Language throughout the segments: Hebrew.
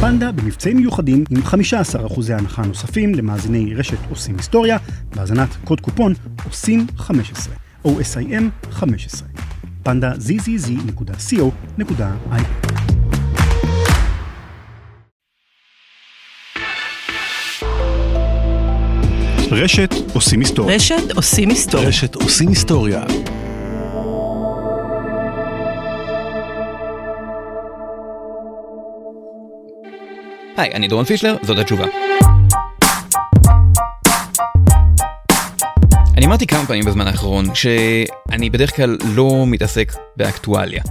פנדה במבצעים מיוחדים עם 15% הנחה נוספים למאזיני רשת עושים היסטוריה, בהאזנת קוד קופון עושים 15, OSIM 15. פנדה zzz.co.il רשת עושים היסטוריה. רשת עושים היסטוריה. רשת עושים היסטוריה. היי, אני דורון פישלר, זאת התשובה. אני אמרתי כמה פעמים בזמן האחרון שאני בדרך כלל לא מתעסק באקטואליה.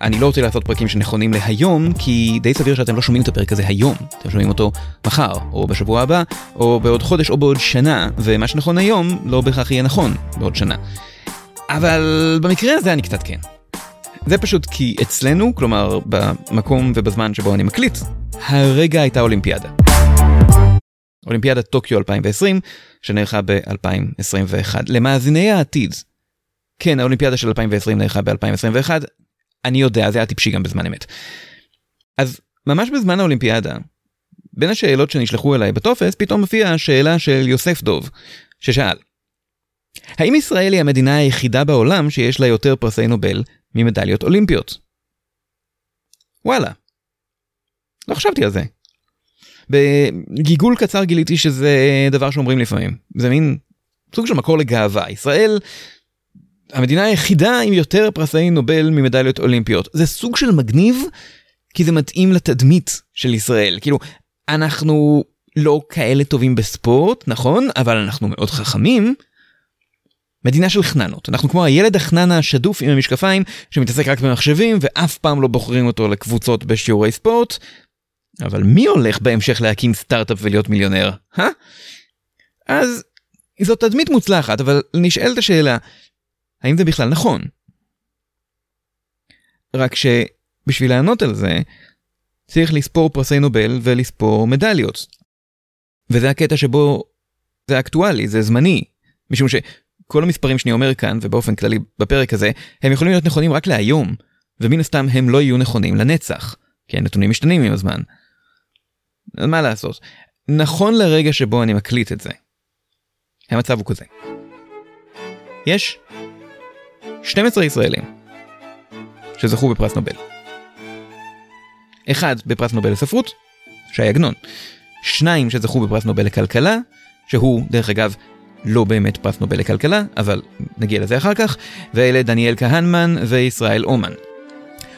אני לא רוצה לעשות פרקים שנכונים להיום, כי די סביר שאתם לא שומעים את הפרק הזה היום. אתם שומעים אותו מחר, או בשבוע הבא, או בעוד חודש, או בעוד שנה, ומה שנכון היום לא בהכרח יהיה נכון בעוד שנה. אבל במקרה הזה אני קצת כן. זה פשוט כי אצלנו, כלומר במקום ובזמן שבו אני מקליט, הרגע הייתה אולימפיאדה. אולימפיאדת טוקיו 2020, שנערכה ב-2021. למאזיני העתיד, כן, האולימפיאדה של 2020 נערכה ב-2021, אני יודע, זה היה טיפשי גם בזמן אמת. אז ממש בזמן האולימפיאדה, בין השאלות שנשלחו אליי בטופס, פתאום מופיעה השאלה של יוסף דוב, ששאל, האם ישראל היא המדינה היחידה בעולם שיש לה יותר פרסי נובל ממדליות אולימפיות? וואלה, לא חשבתי על זה. בגיגול קצר גיליתי שזה דבר שאומרים לפעמים. זה מין סוג של מקור לגאווה. ישראל, המדינה היחידה עם יותר פרסי נובל ממדליות אולימפיות. זה סוג של מגניב, כי זה מתאים לתדמית של ישראל. כאילו, אנחנו לא כאלה טובים בספורט, נכון? אבל אנחנו מאוד חכמים. מדינה של חננות. אנחנו כמו הילד החנן השדוף עם המשקפיים שמתעסק רק במחשבים ואף פעם לא בוחרים אותו לקבוצות בשיעורי ספורט. אבל מי הולך בהמשך להקים סטארט-אפ ולהיות מיליונר? אה? אז זאת תדמית מוצלחת, אבל נשאלת השאלה, האם זה בכלל נכון? רק שבשביל לענות על זה, צריך לספור פרסי נובל ולספור מדליות. וזה הקטע שבו זה אקטואלי, זה זמני, משום שכל המספרים שאני אומר כאן, ובאופן כללי בפרק הזה, הם יכולים להיות נכונים רק להיום, ומן הסתם הם לא יהיו נכונים לנצח, כי הנתונים משתנים עם הזמן. מה לעשות, נכון לרגע שבו אני מקליט את זה, המצב הוא כזה. יש 12 ישראלים שזכו בפרס נובל. אחד בפרס נובל לספרות, שי עגנון. שניים שזכו בפרס נובל לכלכלה, שהוא, דרך אגב, לא באמת פרס נובל לכלכלה, אבל נגיע לזה אחר כך, ואלה דניאל כהנמן וישראל אומן.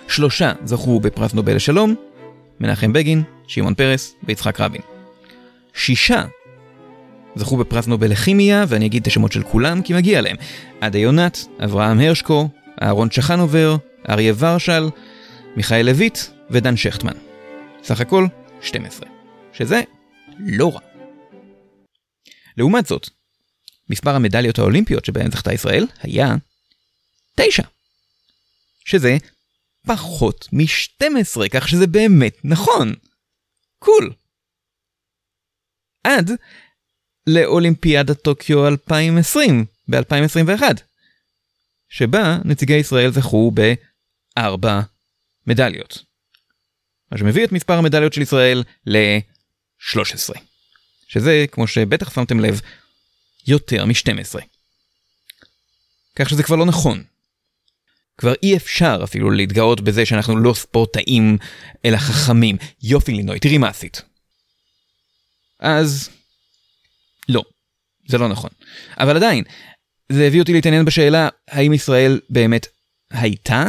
שלושה זכו בפרס נובל לשלום, מנחם בגין, שמעון פרס ויצחק רבין. שישה זכו בפרס נובל לכימיה, ואני אגיד את השמות של כולם כי מגיע להם. עדה יונת, אברהם הרשקו, אהרון צ'חנובר, אריה ורשל, מיכאל לויט ודן שכטמן. סך הכל 12, שזה לא רע. לעומת זאת, מספר המדליות האולימפיות שבהן זכתה ישראל היה 9. שזה פחות מ-12, כך שזה באמת נכון. קול. עד לאולימפיאדת טוקיו 2020 ב-2021, שבה נציגי ישראל זכו בארבע מדליות. מה שמביא את מספר המדליות של ישראל ל-13, שזה, כמו שבטח שמתם לב, יותר מ-12. כך שזה כבר לא נכון. כבר אי אפשר אפילו להתגאות בזה שאנחנו לא ספורטאים אלא חכמים. יופי לינוי, תראי מה עשית. אז לא, זה לא נכון. אבל עדיין, זה הביא אותי להתעניין בשאלה האם ישראל באמת הייתה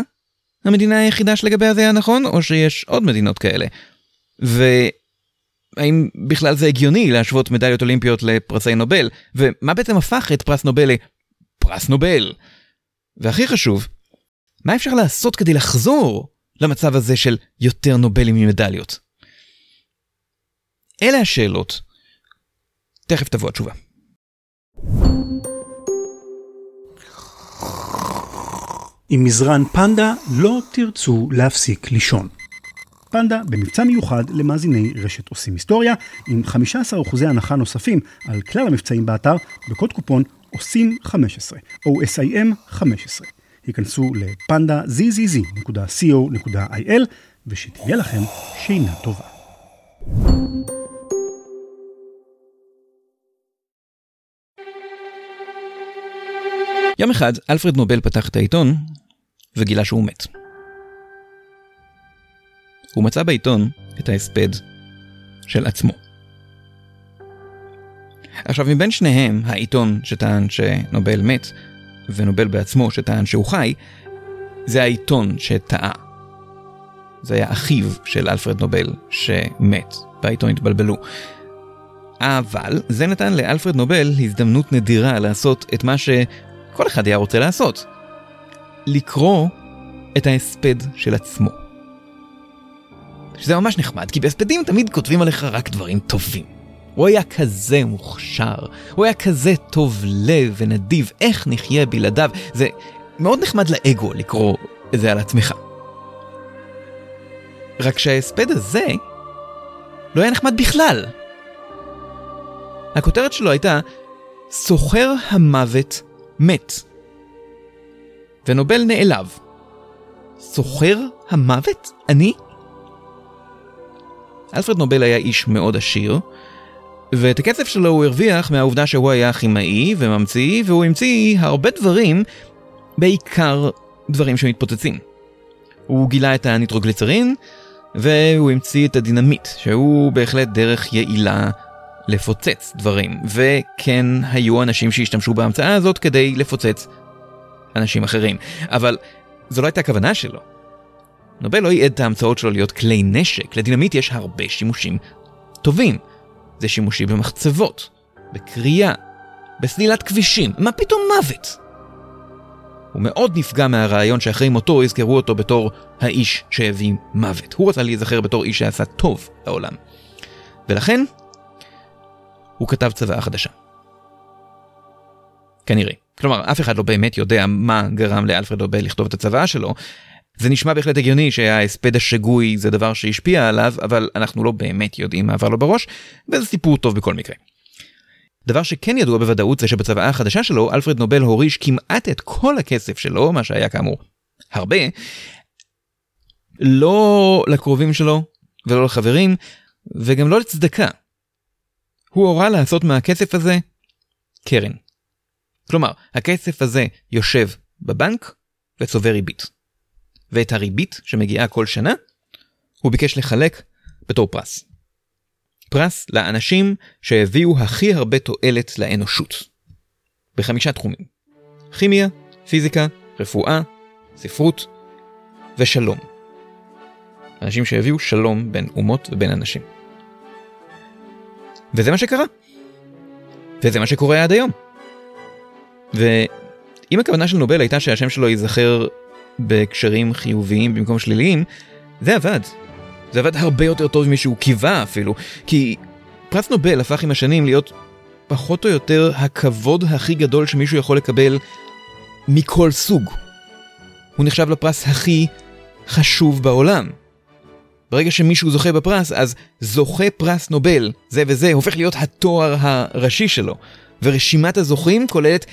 המדינה היחידה שלגביה זה היה נכון, או שיש עוד מדינות כאלה. והאם בכלל זה הגיוני להשוות מדליות אולימפיות לפרסי נובל, ומה בעצם הפך את פרס נובל לפרס נובל? והכי חשוב, מה אפשר לעשות כדי לחזור למצב הזה של יותר נובלים ממדליות? אלה השאלות. תכף תבוא התשובה. עם מזרן פנדה לא תרצו להפסיק לישון. פנדה במבצע מיוחד למאזיני רשת עושים היסטוריה, עם 15% הנחה נוספים על כלל המבצעים באתר, בקוד קופון עושים 15, OSIM 15. היכנסו לפנדה zzz.co.il ושתהיה לכם שינה טובה. יום אחד אלפרד נובל פתח את העיתון וגילה שהוא מת. הוא מצא בעיתון את ההספד של עצמו. עכשיו מבין שניהם, העיתון שטען שנובל מת, ונובל בעצמו שטען שהוא חי, זה העיתון שטעה. זה היה אחיו של אלפרד נובל שמת, בעיתון התבלבלו. אבל זה נתן לאלפרד נובל הזדמנות נדירה לעשות את מה שכל אחד היה רוצה לעשות. לקרוא את ההספד של עצמו. שזה ממש נחמד, כי בהספדים תמיד כותבים עליך רק דברים טובים. הוא היה כזה מוכשר, הוא היה כזה טוב לב ונדיב, איך נחיה בלעדיו? זה מאוד נחמד לאגו לקרוא את זה על עצמך. רק שההספד הזה לא היה נחמד בכלל. הכותרת שלו הייתה סוחר המוות מת. ונובל נעלב. סוחר המוות? אני? אלפרד נובל היה איש מאוד עשיר, ואת הכסף שלו הוא הרוויח מהעובדה שהוא היה כימאי וממציא, והוא המציא הרבה דברים, בעיקר דברים שמתפוצצים. הוא גילה את הניטרוגליצרין, והוא המציא את הדינמיט, שהוא בהחלט דרך יעילה לפוצץ דברים, וכן היו אנשים שהשתמשו בהמצאה הזאת כדי לפוצץ אנשים אחרים. אבל זו לא הייתה הכוונה שלו. נובל לא ייעד את ההמצאות שלו להיות כלי נשק, לדינמיט יש הרבה שימושים טובים. זה שימושי במחצבות, בקריאה, בסלילת כבישים, מה פתאום מוות? הוא מאוד נפגע מהרעיון שאחרי מותו יזכרו אותו בתור האיש שהביא מוות. הוא רצה להיזכר בתור איש שעשה טוב לעולם. ולכן, הוא כתב צוואה חדשה. כנראה. כלומר, אף אחד לא באמת יודע מה גרם לאלפרד אובל לכתוב את הצוואה שלו. זה נשמע בהחלט הגיוני שההספד השגוי זה דבר שהשפיע עליו, אבל אנחנו לא באמת יודעים מה עבר לו בראש, וזה סיפור טוב בכל מקרה. דבר שכן ידוע בוודאות זה שבצוואה החדשה שלו, אלפרד נובל הוריש כמעט את כל הכסף שלו, מה שהיה כאמור הרבה, לא לקרובים שלו ולא לחברים, וגם לא לצדקה. הוא הורה לעשות מהכסף הזה קרן. כלומר, הכסף הזה יושב בבנק וצובר ריבית. ואת הריבית שמגיעה כל שנה, הוא ביקש לחלק בתור פרס. פרס לאנשים שהביאו הכי הרבה תועלת לאנושות. בחמישה תחומים. כימיה, פיזיקה, רפואה, ספרות ושלום. אנשים שהביאו שלום בין אומות ובין אנשים. וזה מה שקרה. וזה מה שקורה עד היום. ואם הכוונה של נובל הייתה שהשם שלו ייזכר בהקשרים חיוביים במקום שליליים, זה עבד. זה עבד הרבה יותר טוב משהוא קיווה אפילו, כי פרס נובל הפך עם השנים להיות פחות או יותר הכבוד הכי גדול שמישהו יכול לקבל מכל סוג. הוא נחשב לפרס הכי חשוב בעולם. ברגע שמישהו זוכה בפרס, אז זוכה פרס נובל, זה וזה, הופך להיות התואר הראשי שלו. ורשימת הזוכים כוללת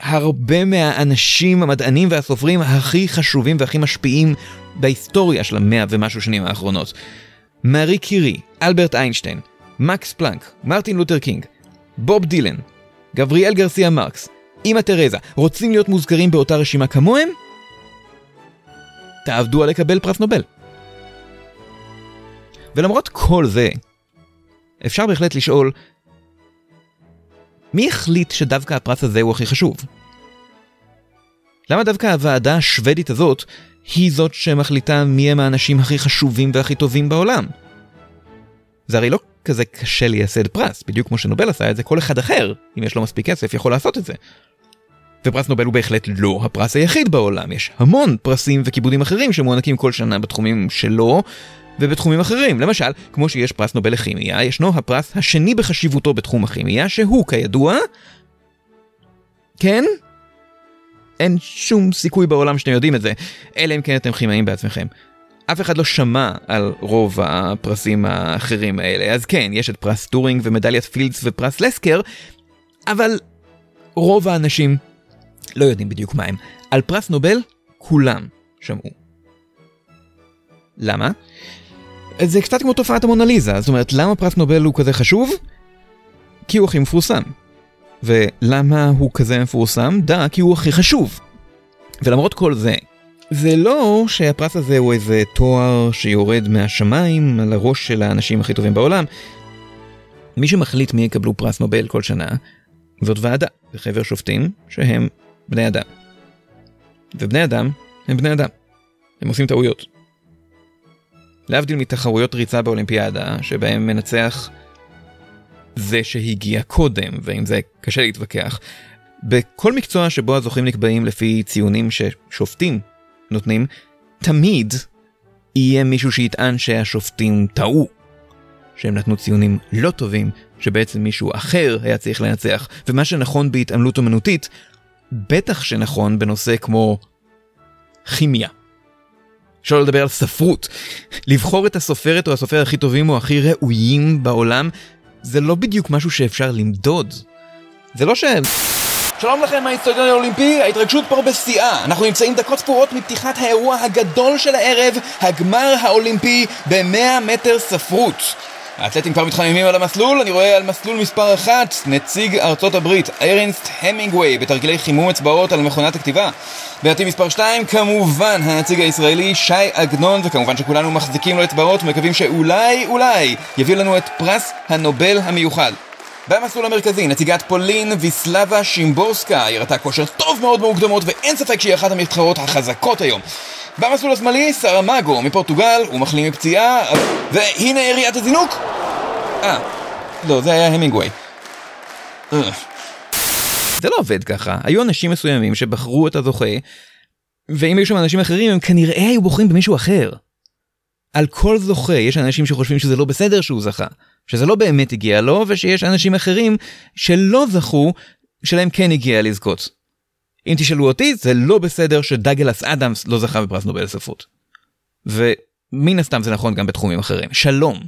הרבה מהאנשים, המדענים והסופרים הכי חשובים והכי משפיעים בהיסטוריה של המאה ומשהו שנים האחרונות. מארי קירי, אלברט איינשטיין, מקס פלנק, מרטין לותר קינג, בוב דילן, גבריאל גרסיה מרקס, אמא תרזה, רוצים להיות מוזכרים באותה רשימה כמוהם? תעבדו על לקבל פרס נובל. ולמרות כל זה, אפשר בהחלט לשאול, מי החליט שדווקא הפרס הזה הוא הכי חשוב? למה דווקא הוועדה השוודית הזאת היא זאת שמחליטה מי הם האנשים הכי חשובים והכי טובים בעולם? זה הרי לא כזה קשה לייסד פרס, בדיוק כמו שנובל עשה את זה, כל אחד אחר, אם יש לו מספיק כסף, יכול לעשות את זה. ופרס נובל הוא בהחלט לא הפרס היחיד בעולם, יש המון פרסים וכיבודים אחרים שמוענקים כל שנה בתחומים שלו, ובתחומים אחרים. למשל, כמו שיש פרס נובל לכימיה, ישנו הפרס השני בחשיבותו בתחום הכימיה, שהוא כידוע... כן? אין שום סיכוי בעולם שאתם יודעים את זה, אלא אם כן אתם כימאים בעצמכם. אף אחד לא שמע על רוב הפרסים האחרים האלה, אז כן, יש את פרס טורינג ומדליית פילדס ופרס לסקר, אבל רוב האנשים לא יודעים בדיוק מה הם. על פרס נובל, כולם שמעו. למה? זה קצת כמו תופעת המונליזה, זאת אומרת, למה פרס נובל הוא כזה חשוב? כי הוא הכי מפורסם. ולמה הוא כזה מפורסם? דה, כי הוא הכי חשוב. ולמרות כל זה, זה לא שהפרס הזה הוא איזה תואר שיורד מהשמיים על הראש של האנשים הכי טובים בעולם. מי שמחליט מי יקבלו פרס נובל כל שנה, זאת ועדה וחבר שופטים שהם בני אדם. ובני אדם הם בני אדם. הם עושים טעויות. להבדיל מתחרויות ריצה באולימפיאדה, שבהם מנצח זה שהגיע קודם, ועם זה קשה להתווכח. בכל מקצוע שבו הזוכים נקבעים לפי ציונים ששופטים נותנים, תמיד יהיה מישהו שיטען שהשופטים טעו. שהם נתנו ציונים לא טובים, שבעצם מישהו אחר היה צריך לנצח, ומה שנכון בהתעמלות אומנותית, בטח שנכון בנושא כמו כימיה. שלא לדבר על ספרות. לבחור את הסופרת או הסופר הכי טובים או הכי ראויים בעולם, זה לא בדיוק משהו שאפשר למדוד. זה לא ש... שלום לכם מהאיצטדיון האולימפי, ההתרגשות פה בשיאה. אנחנו נמצאים דקות ספורות מפתיחת האירוע הגדול של הערב, הגמר האולימפי ב-100 מטר ספרות. האתלטים כבר מתחממים על המסלול, אני רואה על מסלול מספר אחת, נציג ארצות הברית, איירנסט המינגווי, בתרגילי חימום אצבעות על מכונת הכתיבה. בעתיד מספר 2, כמובן, הנציג הישראלי, שי עגנון, וכמובן שכולנו מחזיקים לו אצבעות ומקווים שאולי, אולי, יביא לנו את פרס הנובל המיוחד. במסלול המרכזי, נציגת פולין ויסלבה שימבורסקה, היא הראתה כושר טוב מאוד במוקדמות ואין ספק שהיא אחת המתחרות החזקות היום. במסלול השמאלי, סרמגו מפורטוגל, הוא מחלים מפציעה, והנה יריית הזינוק! אה, לא, זה היה המינגווי. זה לא עובד ככה, היו אנשים מסוימים שבחרו את הזוכה, ואם היו שם אנשים אחרים, הם כנראה היו בוחרים במישהו אחר. על כל זוכה יש אנשים שחושבים שזה לא בסדר שהוא זכה, שזה לא באמת הגיע לו, ושיש אנשים אחרים שלא זכו, שלהם כן הגיע לזכות. אם תשאלו אותי, זה לא בסדר שדאגלס אדמס לא זכה בפרס נובל לספרות. ומן הסתם זה נכון גם בתחומים אחרים. שלום.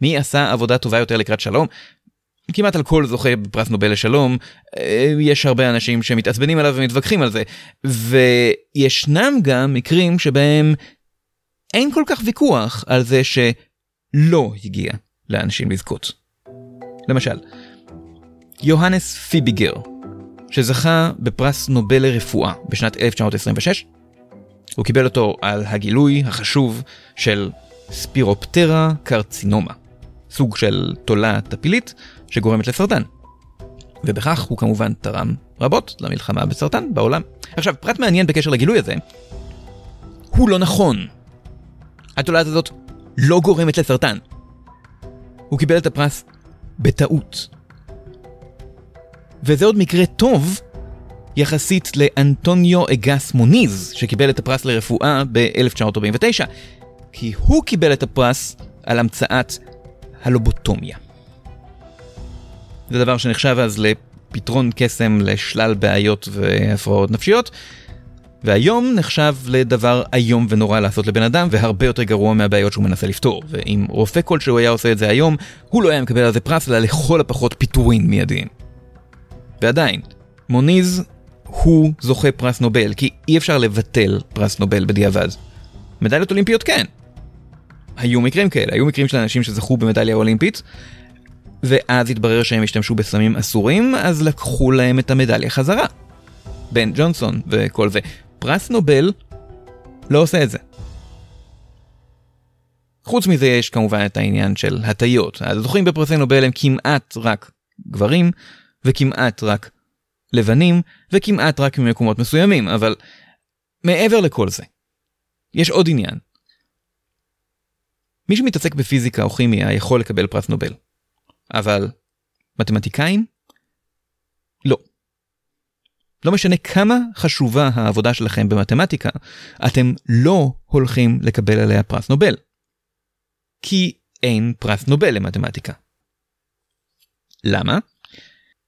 מי עשה עבודה טובה יותר לקראת שלום? כמעט על כל זוכה בפרס נובל לשלום, אה, יש הרבה אנשים שמתעצבנים עליו ומתווכחים על זה. וישנם גם מקרים שבהם אין כל כך ויכוח על זה שלא הגיע לאנשים לזכות. למשל, יוהנס פיביגר, שזכה בפרס נובל לרפואה בשנת 1926. הוא קיבל אותו על הגילוי החשוב של ספירופטרה קרצינומה, סוג של תולה טפילית שגורמת לסרטן. ובכך הוא כמובן תרם רבות למלחמה בסרטן בעולם. עכשיו, פרט מעניין בקשר לגילוי הזה, הוא לא נכון. התולעת הזאת לא גורמת לסרטן. הוא קיבל את הפרס בטעות. וזה עוד מקרה טוב יחסית לאנטוניו אגס מוניז, שקיבל את הפרס לרפואה ב-1949, כי הוא קיבל את הפרס על המצאת הלובוטומיה. זה דבר שנחשב אז לפתרון קסם לשלל בעיות והפרעות נפשיות, והיום נחשב לדבר איום ונורא לעשות לבן אדם, והרבה יותר גרוע מהבעיות שהוא מנסה לפתור. ואם רופא כלשהו היה עושה את זה היום, הוא לא היה מקבל על זה פרס, אלא לכל הפחות פיטורין מיידיים. ועדיין, מוניז הוא זוכה פרס נובל, כי אי אפשר לבטל פרס נובל בדיעבד. מדליות אולימפיות כן. היו מקרים כאלה, היו מקרים של אנשים שזכו במדליה אולימפית, ואז התברר שהם השתמשו בסמים אסורים, אז לקחו להם את המדליה חזרה. בן ג'ונסון וכל זה. פרס נובל לא עושה את זה. חוץ מזה יש כמובן את העניין של הטיות. הזוכים בפרסי נובל הם כמעט רק גברים, וכמעט רק לבנים, וכמעט רק ממקומות מסוימים, אבל מעבר לכל זה, יש עוד עניין. מי שמתעסק בפיזיקה או כימיה יכול לקבל פרס נובל, אבל מתמטיקאים? לא. לא משנה כמה חשובה העבודה שלכם במתמטיקה, אתם לא הולכים לקבל עליה פרס נובל. כי אין פרס נובל למתמטיקה. למה?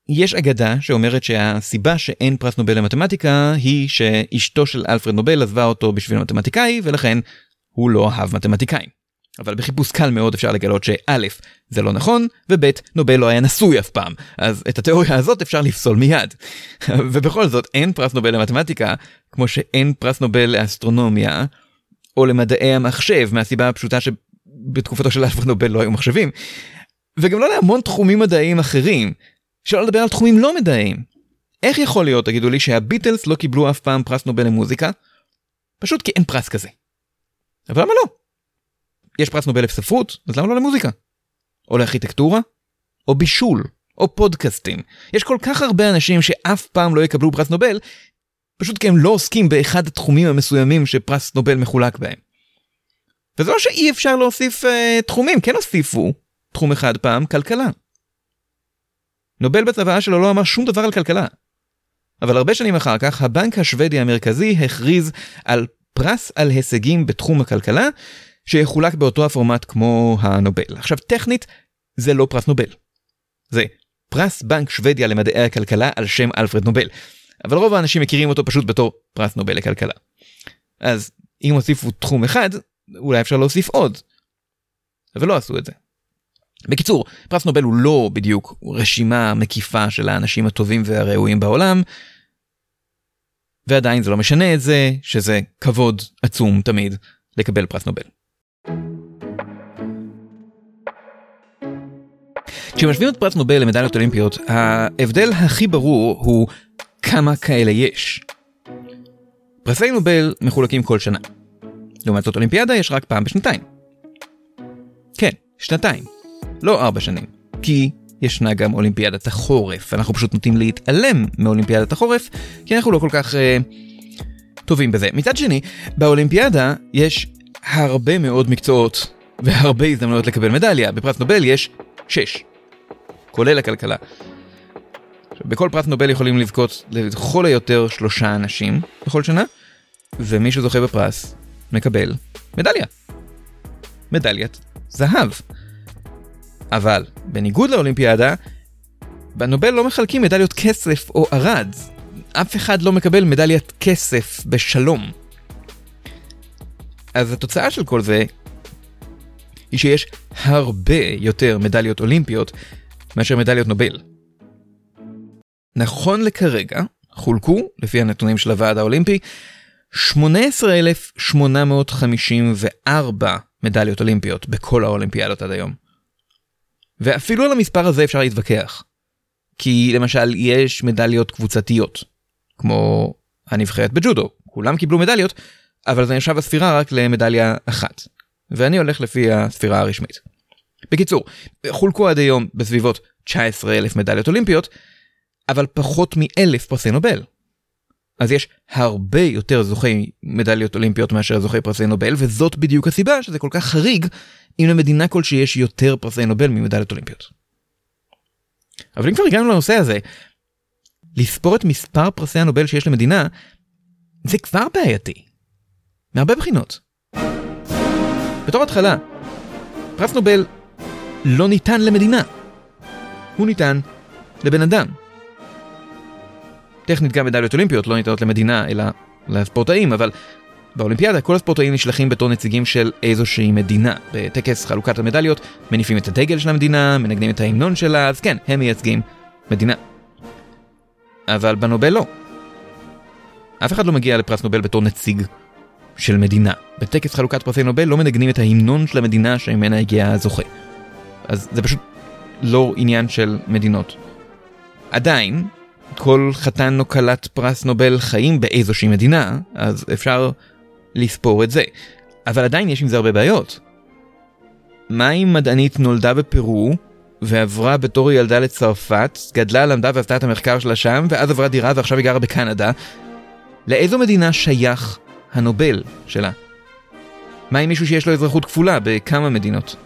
יש אגדה שאומרת שהסיבה שאין פרס נובל למתמטיקה היא שאשתו של אלפרד נובל עזבה אותו בשביל מתמטיקאי ולכן הוא לא אהב מתמטיקאים. אבל בחיפוש קל מאוד אפשר לגלות שא' זה לא נכון וב' נובל לא היה נשוי אף פעם אז את התיאוריה הזאת אפשר לפסול מיד. ובכל זאת אין פרס נובל למתמטיקה כמו שאין פרס נובל לאסטרונומיה או למדעי המחשב מהסיבה הפשוטה בתקופתו של אלפרד נובל לא היו מחשבים, וגם לא להמון תחומים מדעיים אחרים, שלא לדבר על תחומים לא מדעיים. איך יכול להיות, תגידו לי, שהביטלס לא קיבלו אף פעם פרס נובל למוזיקה? פשוט כי אין פרס כזה. אבל למה לא? יש פרס נובל לספרות, אז למה לא למוזיקה? או לארכיטקטורה? או בישול? או פודקאסטים? יש כל כך הרבה אנשים שאף פעם לא יקבלו פרס נובל, פשוט כי הם לא עוסקים באחד התחומים המסוימים שפרס נובל מחולק בהם. וזה לא שאי אפשר להוסיף אה, תחומים, כן הוסיפו תחום אחד פעם, כלכלה. נובל בצוואה שלו לא אמר שום דבר על כלכלה. אבל הרבה שנים אחר כך, הבנק השוודי המרכזי הכריז על פרס על הישגים בתחום הכלכלה, שיחולק באותו הפורמט כמו הנובל. עכשיו, טכנית, זה לא פרס נובל. זה פרס בנק שוודיה למדעי הכלכלה על שם אלפרד נובל. אבל רוב האנשים מכירים אותו פשוט בתור פרס נובל לכלכלה. אז אם הוסיפו תחום אחד, אולי אפשר להוסיף עוד. אבל לא עשו את זה. בקיצור, פרס נובל הוא לא בדיוק רשימה מקיפה של האנשים הטובים והראויים בעולם, ועדיין זה לא משנה את זה שזה כבוד עצום תמיד לקבל פרס נובל. כשמשווים את פרס נובל למדליות אולימפיות, ההבדל הכי ברור הוא כמה כאלה יש. פרסי נובל מחולקים כל שנה. לעומת זאת אולימפיאדה יש רק פעם בשנתיים. כן, שנתיים. לא ארבע שנים. כי ישנה גם אולימפיאדת החורף. אנחנו פשוט נוטים להתעלם מאולימפיאדת החורף, כי אנחנו לא כל כך אה, טובים בזה. מצד שני, באולימפיאדה יש הרבה מאוד מקצועות והרבה הזדמנויות לקבל מדליה. בפרס נובל יש שש. כולל הכלכלה. בכל פרס נובל יכולים לזכות לכל היותר שלושה אנשים בכל שנה, ומי שזוכה בפרס מקבל מדליה. מדליית זהב. אבל בניגוד לאולימפיאדה, בנובל לא מחלקים מדליות כסף או ארד. אף אחד לא מקבל מדליית כסף בשלום. אז התוצאה של כל זה היא שיש הרבה יותר מדליות אולימפיות מאשר מדליות נובל. נכון לכרגע, חולקו, לפי הנתונים של הוועד האולימפי, 18,854 מדליות אולימפיות בכל האולימפיאדות עד היום. ואפילו על המספר הזה אפשר להתווכח. כי למשל יש מדליות קבוצתיות, כמו הנבחרת בג'ודו, כולם קיבלו מדליות, אבל זה נחשב הספירה רק למדליה אחת. ואני הולך לפי הספירה הרשמית. בקיצור, חולקו עד היום בסביבות 19,000 מדליות אולימפיות, אבל פחות מאלף פרסי נובל. אז יש הרבה יותר זוכי מדליות אולימפיות מאשר זוכי פרסי נובל, וזאת בדיוק הסיבה שזה כל כך חריג אם למדינה כלשהי יש יותר פרסי נובל ממדליות אולימפיות. אבל אם כבר הגענו לנושא הזה, לספור את מספר פרסי הנובל שיש למדינה, זה כבר בעייתי. מהרבה בחינות. בתור התחלה, פרס נובל לא ניתן למדינה. הוא ניתן לבן אדם. טכנית גם מדליות אולימפיות לא ניתנות למדינה אלא לספורטאים, אבל באולימפיאדה כל הספורטאים נשלחים בתור נציגים של איזושהי מדינה. בטקס חלוקת המדליות מניפים את הדגל של המדינה, מנגנים את ההמנון שלה, אז כן, הם מייצגים מדינה. אבל בנובל לא. אף אחד לא מגיע לפרס נובל בתור נציג של מדינה. בטקס חלוקת פרסי נובל לא מנגנים את ההמנון של המדינה שממנה הגיע הזוכה. אז זה פשוט לא עניין של מדינות. עדיין, כל חתן או כלת פרס נובל חיים באיזושהי מדינה, אז אפשר לספור את זה. אבל עדיין יש עם זה הרבה בעיות. מה אם מדענית נולדה בפרו, ועברה בתור ילדה לצרפת, גדלה, למדה ועשתה את המחקר שלה שם, ואז עברה דירה ועכשיו היא גרה בקנדה? לאיזו מדינה שייך הנובל שלה? מה עם מישהו שיש לו אזרחות כפולה בכמה מדינות?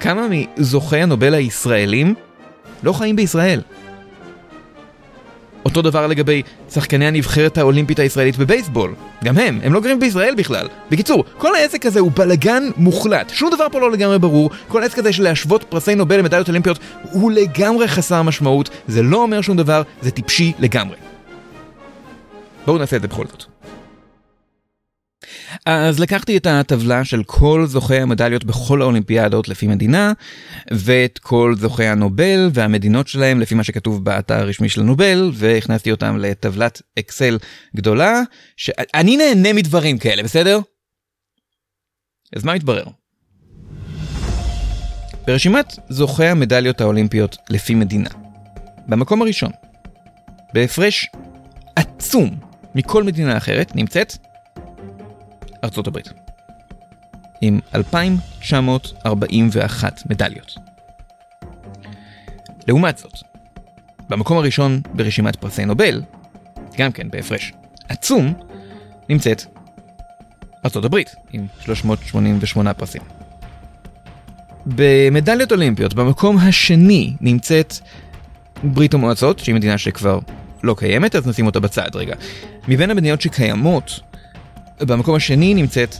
כמה מזוכי הנובל הישראלים לא חיים בישראל? אותו דבר לגבי שחקני הנבחרת האולימפית הישראלית בבייסבול. גם הם, הם לא גרים בישראל בכלל. בקיצור, כל העסק הזה הוא בלגן מוחלט. שום דבר פה לא לגמרי ברור. כל העסק הזה של להשוות פרסי נובל למדליות אולימפיות הוא לגמרי חסר משמעות. זה לא אומר שום דבר, זה טיפשי לגמרי. בואו נעשה את זה בכל זאת. אז לקחתי את הטבלה של כל זוכי המדליות בכל האולימפיאדות לפי מדינה, ואת כל זוכי הנובל והמדינות שלהם לפי מה שכתוב באתר הרשמי של הנובל, והכנסתי אותם לטבלת אקסל גדולה, שאני נהנה מדברים כאלה, בסדר? אז מה מתברר? ברשימת זוכי המדליות האולימפיות לפי מדינה. במקום הראשון, בהפרש עצום מכל מדינה אחרת, נמצאת ארצות הברית. עם 2,941 מדליות. לעומת זאת, במקום הראשון ברשימת פרסי נובל, גם כן בהפרש עצום, נמצאת ארצות הברית עם 388 פרסים. במדליות אולימפיות במקום השני נמצאת ברית המועצות, שהיא מדינה שכבר לא קיימת, אז נשים אותה בצד רגע. מבין המדינות שקיימות, במקום השני נמצאת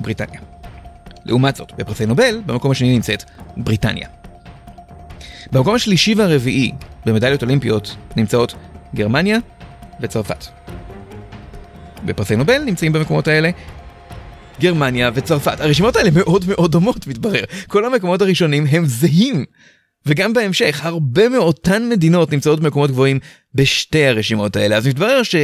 בריטניה. לעומת זאת, בפרסי נובל, במקום השני נמצאת בריטניה. במקום השלישי והרביעי במדליות אולימפיות נמצאות גרמניה וצרפת. בפרסי נובל נמצאים במקומות האלה גרמניה וצרפת. הרשימות האלה מאוד מאוד דומות, מתברר. כל המקומות הראשונים הם זהים. וגם בהמשך, הרבה מאותן מדינות נמצאות במקומות גבוהים בשתי הרשימות האלה. אז מתברר ש...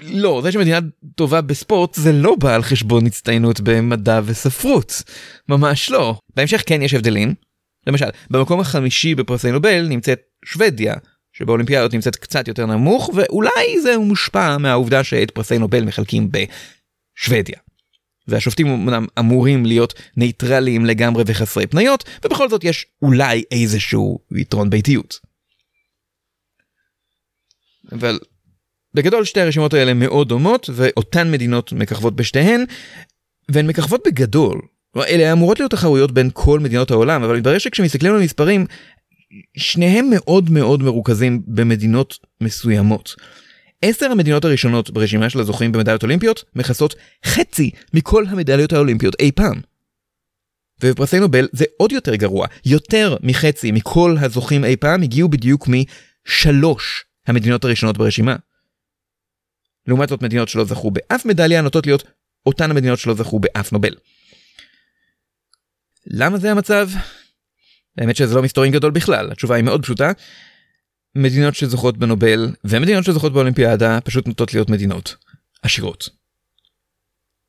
לא, זה שמדינה טובה בספורט זה לא בא על חשבון הצטיינות במדע וספרות. ממש לא. בהמשך כן יש הבדלים. למשל, במקום החמישי בפרסי נובל נמצאת שוודיה, שבאולימפיאדות נמצאת קצת יותר נמוך, ואולי זה מושפע מהעובדה שאת פרסי נובל מחלקים בשוודיה. והשופטים אמנם אמורים להיות נייטרליים לגמרי וחסרי פניות, ובכל זאת יש אולי איזשהו יתרון ביתיות. אבל בגדול שתי הרשימות האלה מאוד דומות, ואותן מדינות מככבות בשתיהן, והן מככבות בגדול. אלה אמורות להיות תחרויות בין כל מדינות העולם, אבל מתברר שכשמסתכלים על המספרים, שניהם מאוד מאוד מרוכזים במדינות מסוימות. עשר המדינות הראשונות ברשימה של הזוכים במדליות אולימפיות מכסות חצי מכל המדליות האולימפיות אי פעם. ובפרסי נובל זה עוד יותר גרוע, יותר מחצי מכל הזוכים אי פעם הגיעו בדיוק משלוש המדינות הראשונות ברשימה. לעומת זאת מדינות שלא זכו באף מדליה נוטות להיות אותן המדינות שלא זכו באף נובל. למה זה המצב? האמת שזה לא מסתורין גדול בכלל, התשובה היא מאוד פשוטה. מדינות שזוכות בנובל ומדינות שזוכות באולימפיאדה פשוט נוטות להיות מדינות עשירות.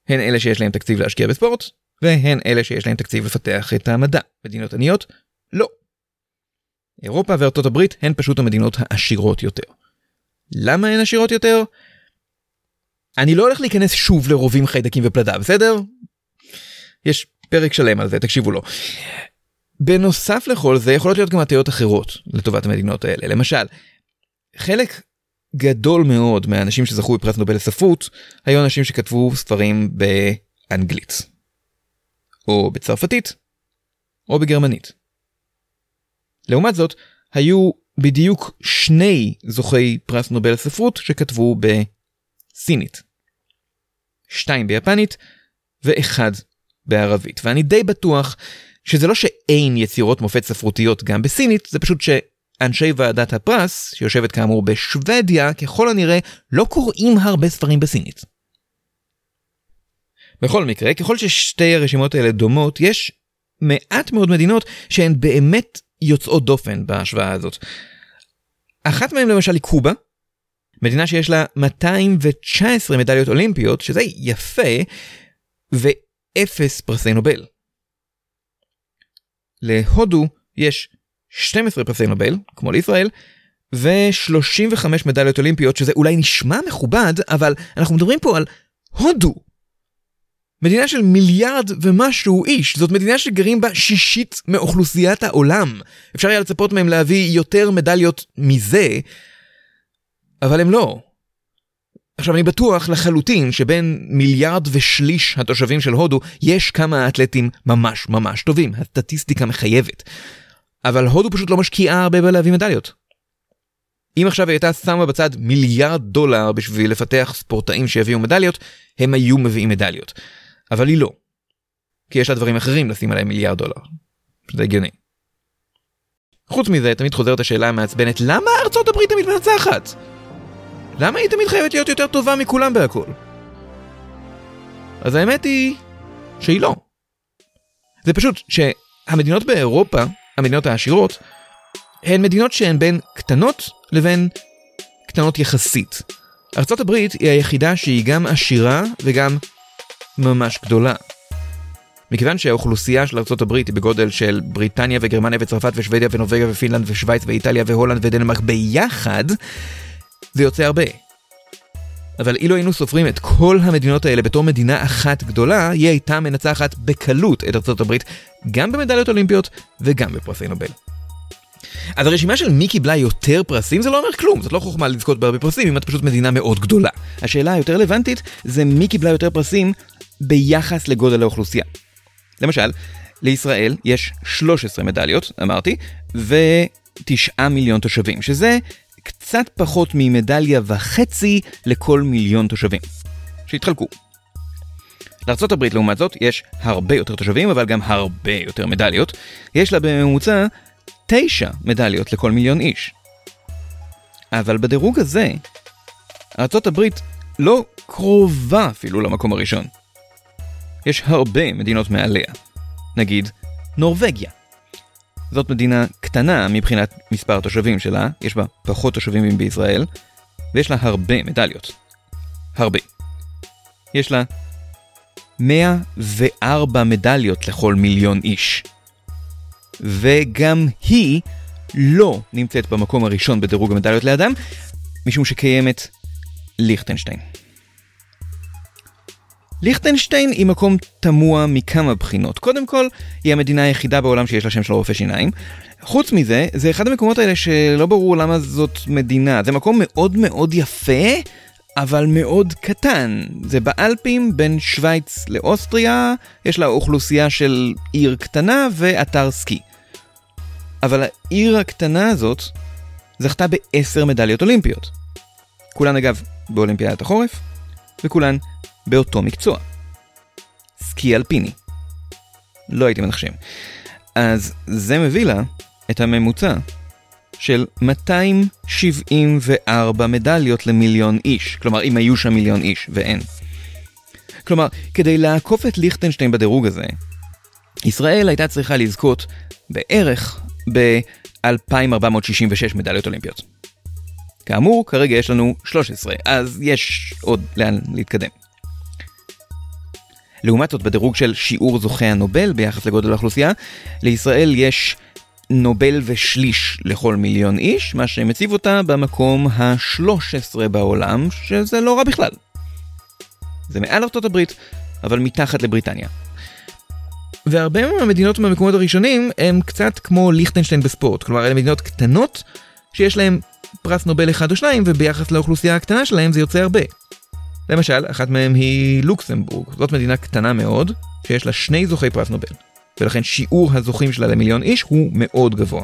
הן אלה שיש להם תקציב להשקיע בספורט, והן אלה שיש להם תקציב לפתח את המדע. מדינות עניות? לא. אירופה וארצות הברית הן פשוט המדינות העשירות יותר. למה הן עשירות יותר? אני לא הולך להיכנס שוב לרובים חיידקים ופלדה, בסדר? יש פרק שלם על זה, תקשיבו לו. בנוסף לכל זה יכולות להיות גם הטיות אחרות לטובת המדינות האלה. למשל, חלק גדול מאוד מהאנשים שזכו בפרס נובל לספרות היו אנשים שכתבו ספרים באנגלית, או בצרפתית, או בגרמנית. לעומת זאת, היו בדיוק שני זוכי פרס נובל לספרות שכתבו בסינית. שתיים ביפנית ואחד בערבית. ואני די בטוח שזה לא שאין יצירות מופת ספרותיות גם בסינית, זה פשוט שאנשי ועדת הפרס, שיושבת כאמור בשוודיה, ככל הנראה לא קוראים הרבה ספרים בסינית. בכל מקרה, ככל ששתי הרשימות האלה דומות, יש מעט מאוד מדינות שהן באמת יוצאות דופן בהשוואה הזאת. אחת מהן למשל היא קובה, מדינה שיש לה 219 מדליות אולימפיות, שזה יפה, ואפס פרסי נובל. להודו יש 12 פרסי נובל, כמו לישראל, ו-35 מדליות אולימפיות, שזה אולי נשמע מכובד, אבל אנחנו מדברים פה על הודו. מדינה של מיליארד ומשהו איש, זאת מדינה שגרים בה שישית מאוכלוסיית העולם. אפשר היה לצפות מהם להביא יותר מדליות מזה, אבל הם לא. עכשיו אני בטוח לחלוטין שבין מיליארד ושליש התושבים של הודו יש כמה אתלטים ממש ממש טובים, הסטטיסטיקה מחייבת. אבל הודו פשוט לא משקיעה הרבה בלהביא מדליות. אם עכשיו היא הייתה שמה בצד מיליארד דולר בשביל לפתח ספורטאים שיביאו מדליות, הם היו מביאים מדליות. אבל היא לא. כי יש לה דברים אחרים לשים עליהם מיליארד דולר. זה הגיוני. חוץ מזה, תמיד חוזרת השאלה המעצבנת, למה ארצות הברית תמיד מנצחת? למה היא תמיד חייבת להיות יותר טובה מכולם בהכל? אז האמת היא שהיא לא. זה פשוט שהמדינות באירופה, המדינות העשירות, הן מדינות שהן בין קטנות לבין קטנות יחסית. ארה"ב היא היחידה שהיא גם עשירה וגם ממש גדולה. מכיוון שהאוכלוסייה של ארה"ב היא בגודל של בריטניה וגרמניה וצרפת ושוודיה ונורבגיה ופינלנד ושווייץ ואיטליה והולנד ודנמרק ביחד, זה יוצא הרבה. אבל אילו היינו סופרים את כל המדינות האלה בתור מדינה אחת גדולה, היא הייתה מנצחת בקלות את ארצות הברית, גם במדליות אולימפיות וגם בפרסי נובל. אז הרשימה של מי קיבלה יותר פרסים זה לא אומר כלום, זאת לא חוכמה לזכות בהרבה פרסים אם את פשוט מדינה מאוד גדולה. השאלה היותר רלוונטית זה מי קיבלה יותר פרסים ביחס לגודל האוכלוסייה. למשל, לישראל יש 13 מדליות, אמרתי, ו-9 מיליון תושבים, שזה קצת פחות ממדליה וחצי לכל מיליון תושבים. שהתחלקו. לארה"ב לעומת זאת יש הרבה יותר תושבים אבל גם הרבה יותר מדליות. יש לה בממוצע 9 מדליות לכל מיליון איש. אבל בדירוג הזה, ארה"ב לא קרובה אפילו למקום הראשון. יש הרבה מדינות מעליה. נגיד, נורבגיה. זאת מדינה קטנה מבחינת מספר התושבים שלה, יש בה פחות תושבים מבישראל, ויש לה הרבה מדליות. הרבה. יש לה 104 מדליות לכל מיליון איש. וגם היא לא נמצאת במקום הראשון בדירוג המדליות לאדם, משום שקיימת ליכטנשטיין. ליכטנשטיין היא מקום תמוה מכמה בחינות. קודם כל, היא המדינה היחידה בעולם שיש לה שם של רופא שיניים. חוץ מזה, זה אחד המקומות האלה שלא ברור למה זאת מדינה. זה מקום מאוד מאוד יפה, אבל מאוד קטן. זה באלפים בין שווייץ לאוסטריה, יש לה אוכלוסייה של עיר קטנה ואתר סקי. אבל העיר הקטנה הזאת זכתה בעשר מדליות אולימפיות. כולן אגב באולימפיאדת החורף, וכולן באותו מקצוע. סקי אלפיני. לא הייתי מנחשים. אז זה מביא לה את הממוצע של 274 מדליות למיליון איש. כלומר, אם היו שם מיליון איש, ואין. כלומר, כדי לעקוף את ליכטנשטיין בדירוג הזה, ישראל הייתה צריכה לזכות בערך ב-2466 מדליות אולימפיות. כאמור, כרגע יש לנו 13, אז יש עוד לאן להתקדם. לעומת זאת, בדירוג של שיעור זוכי הנובל ביחס לגודל האוכלוסייה, לישראל יש נובל ושליש לכל מיליון איש, מה שמציב אותה במקום ה-13 בעולם, שזה לא רע בכלל. זה מעל ארצות הברית, אבל מתחת לבריטניה. והרבה מהמדינות מהמקומות הראשונים הם קצת כמו ליכטנשטיין בספורט, כלומר אלה מדינות קטנות שיש להם פרס נובל אחד או שניים וביחס לאוכלוסייה הקטנה שלהם זה יוצא הרבה. למשל, אחת מהם היא לוקסמבורג, זאת מדינה קטנה מאוד, שיש לה שני זוכי פרס נובל, ולכן שיעור הזוכים שלה למיליון איש הוא מאוד גבוה.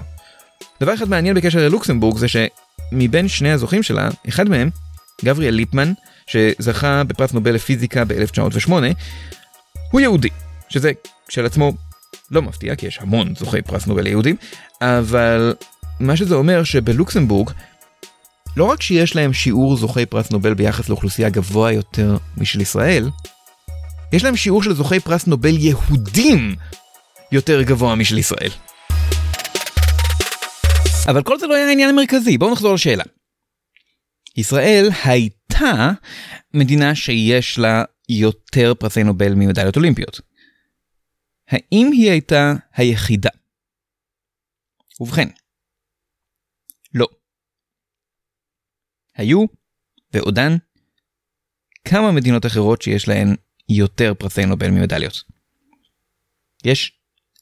דבר אחד מעניין בקשר ללוקסמבורג זה שמבין שני הזוכים שלה, אחד מהם, גבריאל ליפמן, שזכה בפרס נובל לפיזיקה ב-1908, הוא יהודי, שזה כשלעצמו לא מפתיע, כי יש המון זוכי פרס נובל ליהודים, אבל מה שזה אומר שבלוקסמבורג לא רק שיש להם שיעור זוכי פרס נובל ביחס לאוכלוסייה גבוה יותר משל ישראל, יש להם שיעור של זוכי פרס נובל יהודים יותר גבוה משל ישראל. אבל כל זה לא היה העניין המרכזי, בואו נחזור לשאלה. ישראל הייתה מדינה שיש לה יותר פרסי נובל ממדליות אולימפיות. האם היא הייתה היחידה? ובכן, לא. היו, ועודן, כמה מדינות אחרות שיש להן יותר פרסי נובל ממדליות. יש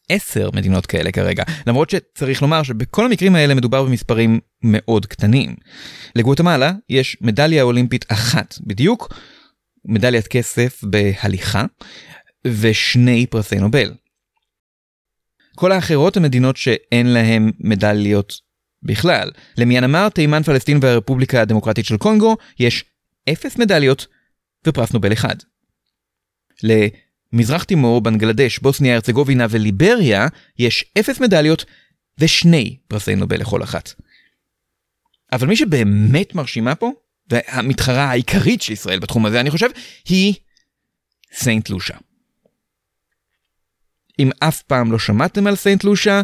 עשר מדינות כאלה כרגע, למרות שצריך לומר שבכל המקרים האלה מדובר במספרים מאוד קטנים. לגואטמלה יש מדליה אולימפית אחת בדיוק, מדליית כסף בהליכה, ושני פרסי נובל. כל האחרות הן מדינות שאין להן מדליות בכלל. למיינמר, תימן, פלסטין והרפובליקה הדמוקרטית של קונגו יש אפס מדליות ופרס נובל אחד. למזרח תימור, בנגלדש, בוסניה, הרצגובינה וליבריה יש אפס מדליות ושני פרסי נובל לכל אחת. אבל מי שבאמת מרשימה פה, והמתחרה העיקרית של ישראל בתחום הזה, אני חושב, היא סיינט לושה. אם אף פעם לא שמעתם על סיינט לושה,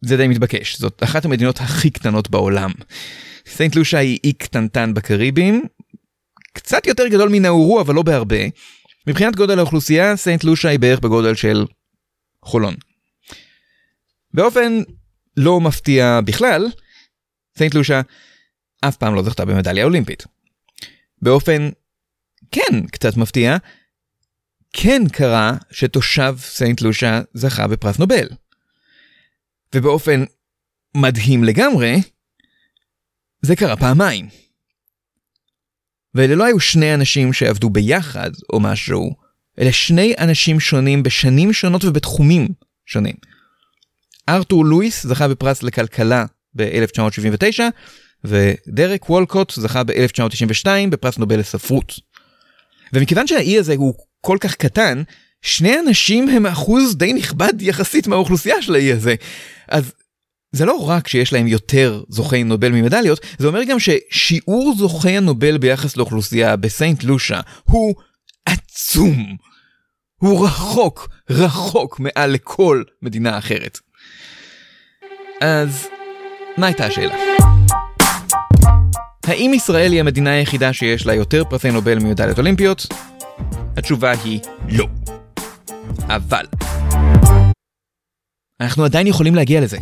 זה די מתבקש, זאת אחת המדינות הכי קטנות בעולם. סיינט לושה היא אי קטנטן בקריבים, קצת יותר גדול מנאורו אבל לא בהרבה, מבחינת גודל האוכלוסייה, סנט לושה היא בערך בגודל של חולון. באופן לא מפתיע בכלל, סנט לושה אף פעם לא זכתה במדליה אולימפית. באופן כן קצת מפתיע, כן קרה שתושב סנט לושה זכה בפרס נובל. ובאופן מדהים לגמרי, זה קרה פעמיים. ואלה לא היו שני אנשים שעבדו ביחד או משהו, אלה שני אנשים שונים בשנים שונות ובתחומים שונים. ארתור לואיס זכה בפרס לכלכלה ב-1979, ודרק וולקוט זכה ב-1992 בפרס נובל לספרות. ומכיוון שהאי הזה הוא כל כך קטן, שני אנשים הם אחוז די נכבד יחסית מהאוכלוסייה של האי הזה. אז זה לא רק שיש להם יותר זוכי נובל ממדליות, זה אומר גם ששיעור זוכי הנובל ביחס לאוכלוסייה בסיינט לושה הוא עצום. הוא רחוק, רחוק מעל לכל מדינה אחרת. אז, מה הייתה השאלה? האם ישראל היא המדינה היחידה שיש לה יותר פרסי נובל ממדליות אולימפיות? התשובה היא לא. אבל, אנחנו עדיין יכולים להגיע לזה.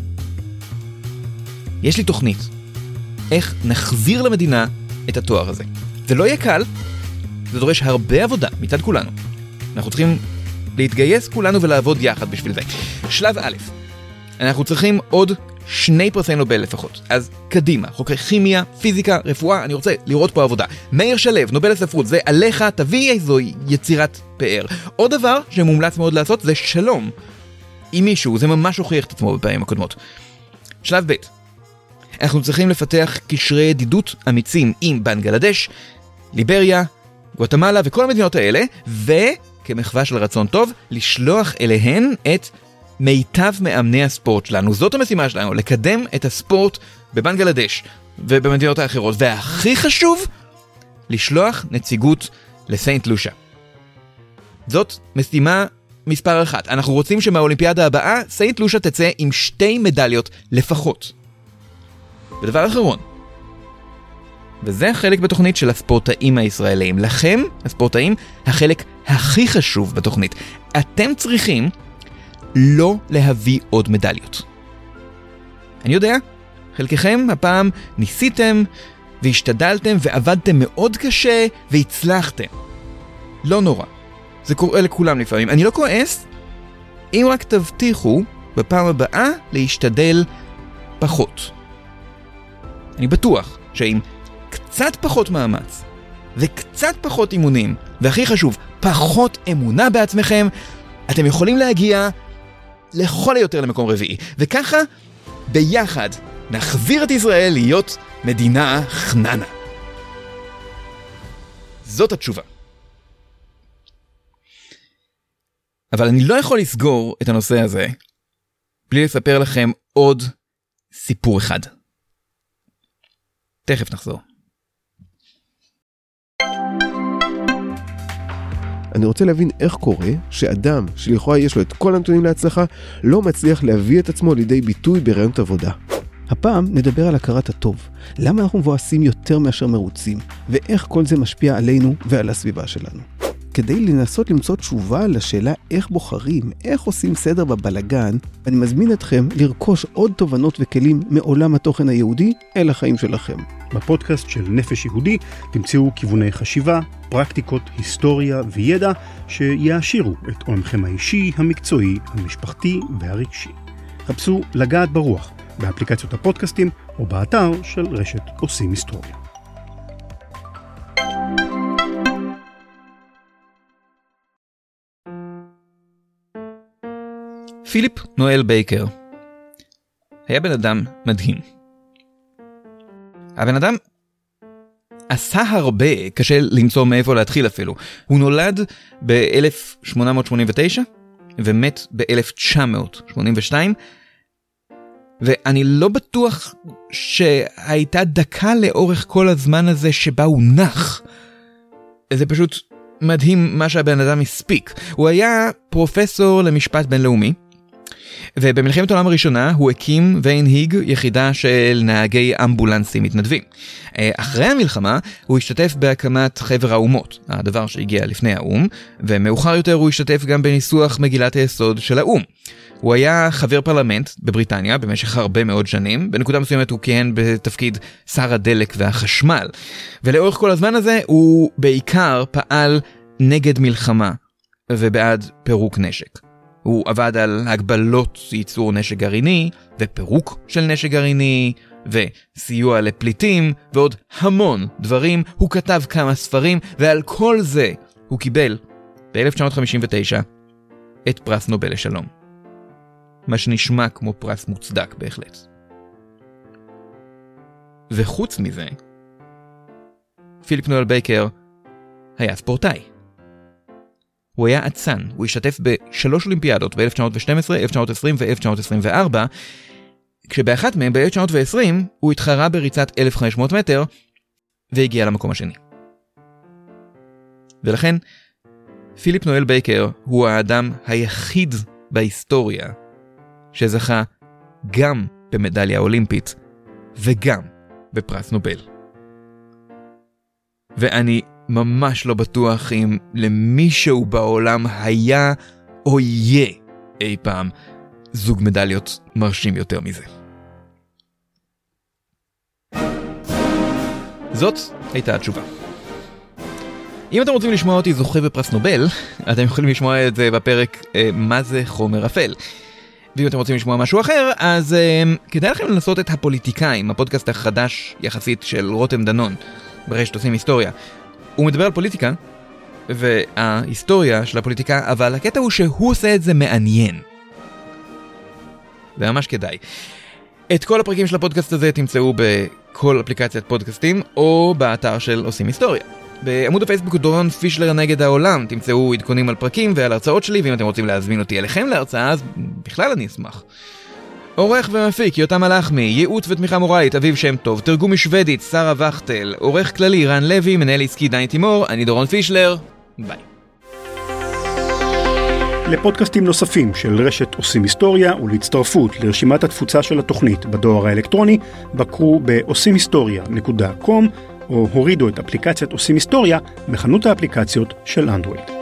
יש לי תוכנית. איך נחזיר למדינה את התואר הזה. זה לא יהיה קל, זה דורש הרבה עבודה מצד כולנו. אנחנו צריכים להתגייס כולנו ולעבוד יחד בשביל זה. שלב א', אנחנו צריכים עוד שני פרסי נובל לפחות. אז קדימה, חוקרי כימיה, פיזיקה, רפואה, אני רוצה לראות פה עבודה. מאיר שלו, נובל לספרות, זה עליך, תביא איזו יצירת פאר. עוד דבר שמומלץ מאוד לעשות זה שלום. עם מישהו, זה ממש הוכיח את עצמו בפעמים הקודמות. שלב ב', אנחנו צריכים לפתח קשרי ידידות אמיצים עם בנגלדש, ליבריה, גואטמלה וכל המדינות האלה, וכמחווה של רצון טוב, לשלוח אליהן את מיטב מאמני הספורט שלנו. זאת המשימה שלנו, לקדם את הספורט בבנגלדש ובמדינות האחרות. והכי חשוב, לשלוח נציגות לסיינט לושה. זאת משימה מספר אחת. אנחנו רוצים שמהאולימפיאדה הבאה סיינט לושה תצא עם שתי מדליות לפחות. ודבר אחרון, וזה החלק בתוכנית של הספורטאים הישראלים. לכם, הספורטאים, החלק הכי חשוב בתוכנית. אתם צריכים לא להביא עוד מדליות. אני יודע, חלקכם הפעם ניסיתם והשתדלתם ועבדתם מאוד קשה והצלחתם. לא נורא, זה קורה לכולם לפעמים. אני לא כועס, אם רק תבטיחו בפעם הבאה להשתדל פחות. אני בטוח שעם קצת פחות מאמץ וקצת פחות אימונים, והכי חשוב, פחות אמונה בעצמכם, אתם יכולים להגיע לכל היותר למקום רביעי. וככה, ביחד, נחזיר את ישראל להיות מדינה חננה. זאת התשובה. אבל אני לא יכול לסגור את הנושא הזה בלי לספר לכם עוד סיפור אחד. תכף נחזור. אני רוצה להבין איך קורה שאדם שלכאורה יש לו את כל הנתונים להצלחה, לא מצליח להביא את עצמו לידי ביטוי ברעיונות עבודה. הפעם נדבר על הכרת הטוב. למה אנחנו מבואסים יותר מאשר מרוצים, ואיך כל זה משפיע עלינו ועל הסביבה שלנו. כדי לנסות למצוא תשובה לשאלה איך בוחרים, איך עושים סדר בבלגן, אני מזמין אתכם לרכוש עוד תובנות וכלים מעולם התוכן היהודי אל החיים שלכם. בפודקאסט של נפש יהודי תמצאו כיווני חשיבה, פרקטיקות, היסטוריה וידע שיעשירו את עולמכם האישי, המקצועי, המשפחתי והרגשי. חפשו לגעת ברוח באפליקציות הפודקאסטים או באתר של רשת עושים היסטוריה. פיליפ נואל בייקר היה בן אדם מדהים. הבן אדם עשה הרבה, קשה למצוא מאיפה להתחיל אפילו. הוא נולד ב-1889 ומת ב-1982, ואני לא בטוח שהייתה דקה לאורך כל הזמן הזה שבה הוא נח. זה פשוט מדהים מה שהבן אדם הספיק. הוא היה פרופסור למשפט בינלאומי, ובמלחמת העולם הראשונה הוא הקים והנהיג יחידה של נהגי אמבולנסים מתנדבים. אה, אחרי המלחמה הוא השתתף בהקמת חבר האומות, הדבר שהגיע לפני האו"ם, ומאוחר יותר הוא השתתף גם בניסוח מגילת היסוד של האו"ם. הוא היה חבר פרלמנט בבריטניה במשך הרבה מאוד שנים, בנקודה מסוימת הוא כיהן בתפקיד שר הדלק והחשמל, ולאורך כל הזמן הזה הוא בעיקר פעל נגד מלחמה ובעד פירוק נשק. הוא עבד על הגבלות ייצור נשק גרעיני, ופירוק של נשק גרעיני, וסיוע לפליטים, ועוד המון דברים. הוא כתב כמה ספרים, ועל כל זה הוא קיבל, ב-1959, את פרס נובל לשלום. מה שנשמע כמו פרס מוצדק בהחלט. וחוץ מזה, פיליפ נואל בייקר היה ספורטאי. הוא היה אצן, הוא השתתף בשלוש אולימפיאדות ב-1912, 1920 ו-1924, כשבאחת מהן, ב-1920, הוא התחרה בריצת 1,500 מטר, והגיע למקום השני. ולכן, פיליפ נואל בייקר הוא האדם היחיד בהיסטוריה שזכה גם במדליה אולימפית וגם בפרס נובל. ואני ממש לא בטוח אם למישהו בעולם היה או יהיה אי פעם זוג מדליות מרשים יותר מזה. זאת הייתה התשובה. אם אתם רוצים לשמוע אותי זוכה בפרס נובל, אתם יכולים לשמוע את זה בפרק אה, מה זה חומר אפל. ואם אתם רוצים לשמוע משהו אחר, אז אה, כדאי לכם לנסות את הפוליטיקאים, הפודקאסט החדש יחסית של רותם דנון, ברשת עושים היסטוריה. הוא מדבר על פוליטיקה, וההיסטוריה של הפוליטיקה, אבל הקטע הוא שהוא עושה את זה מעניין. זה ממש כדאי. את כל הפרקים של הפודקאסט הזה תמצאו בכל אפליקציית פודקאסטים, או באתר של עושים היסטוריה. בעמוד הפייסבוק דורון פישלר נגד העולם תמצאו עדכונים על פרקים ועל הרצאות שלי, ואם אתם רוצים להזמין אותי אליכם להרצאה, אז בכלל אני אשמח. עורך ומפיק יותם מלאכמי, ייעוץ ותמיכה מורלית אביב שם טוב, תרגום משוודית שרה וכטל, עורך כללי רן לוי, מנהל עסקי דני תימור, אני דורון פישלר, ביי. לפודקאסטים נוספים של רשת עושים היסטוריה ולהצטרפות לרשימת התפוצה של התוכנית בדואר האלקטרוני, בקרו בעושים היסטוריה.com או הורידו את אפליקציית עושים היסטוריה בחנות האפליקציות של אנדרואיד.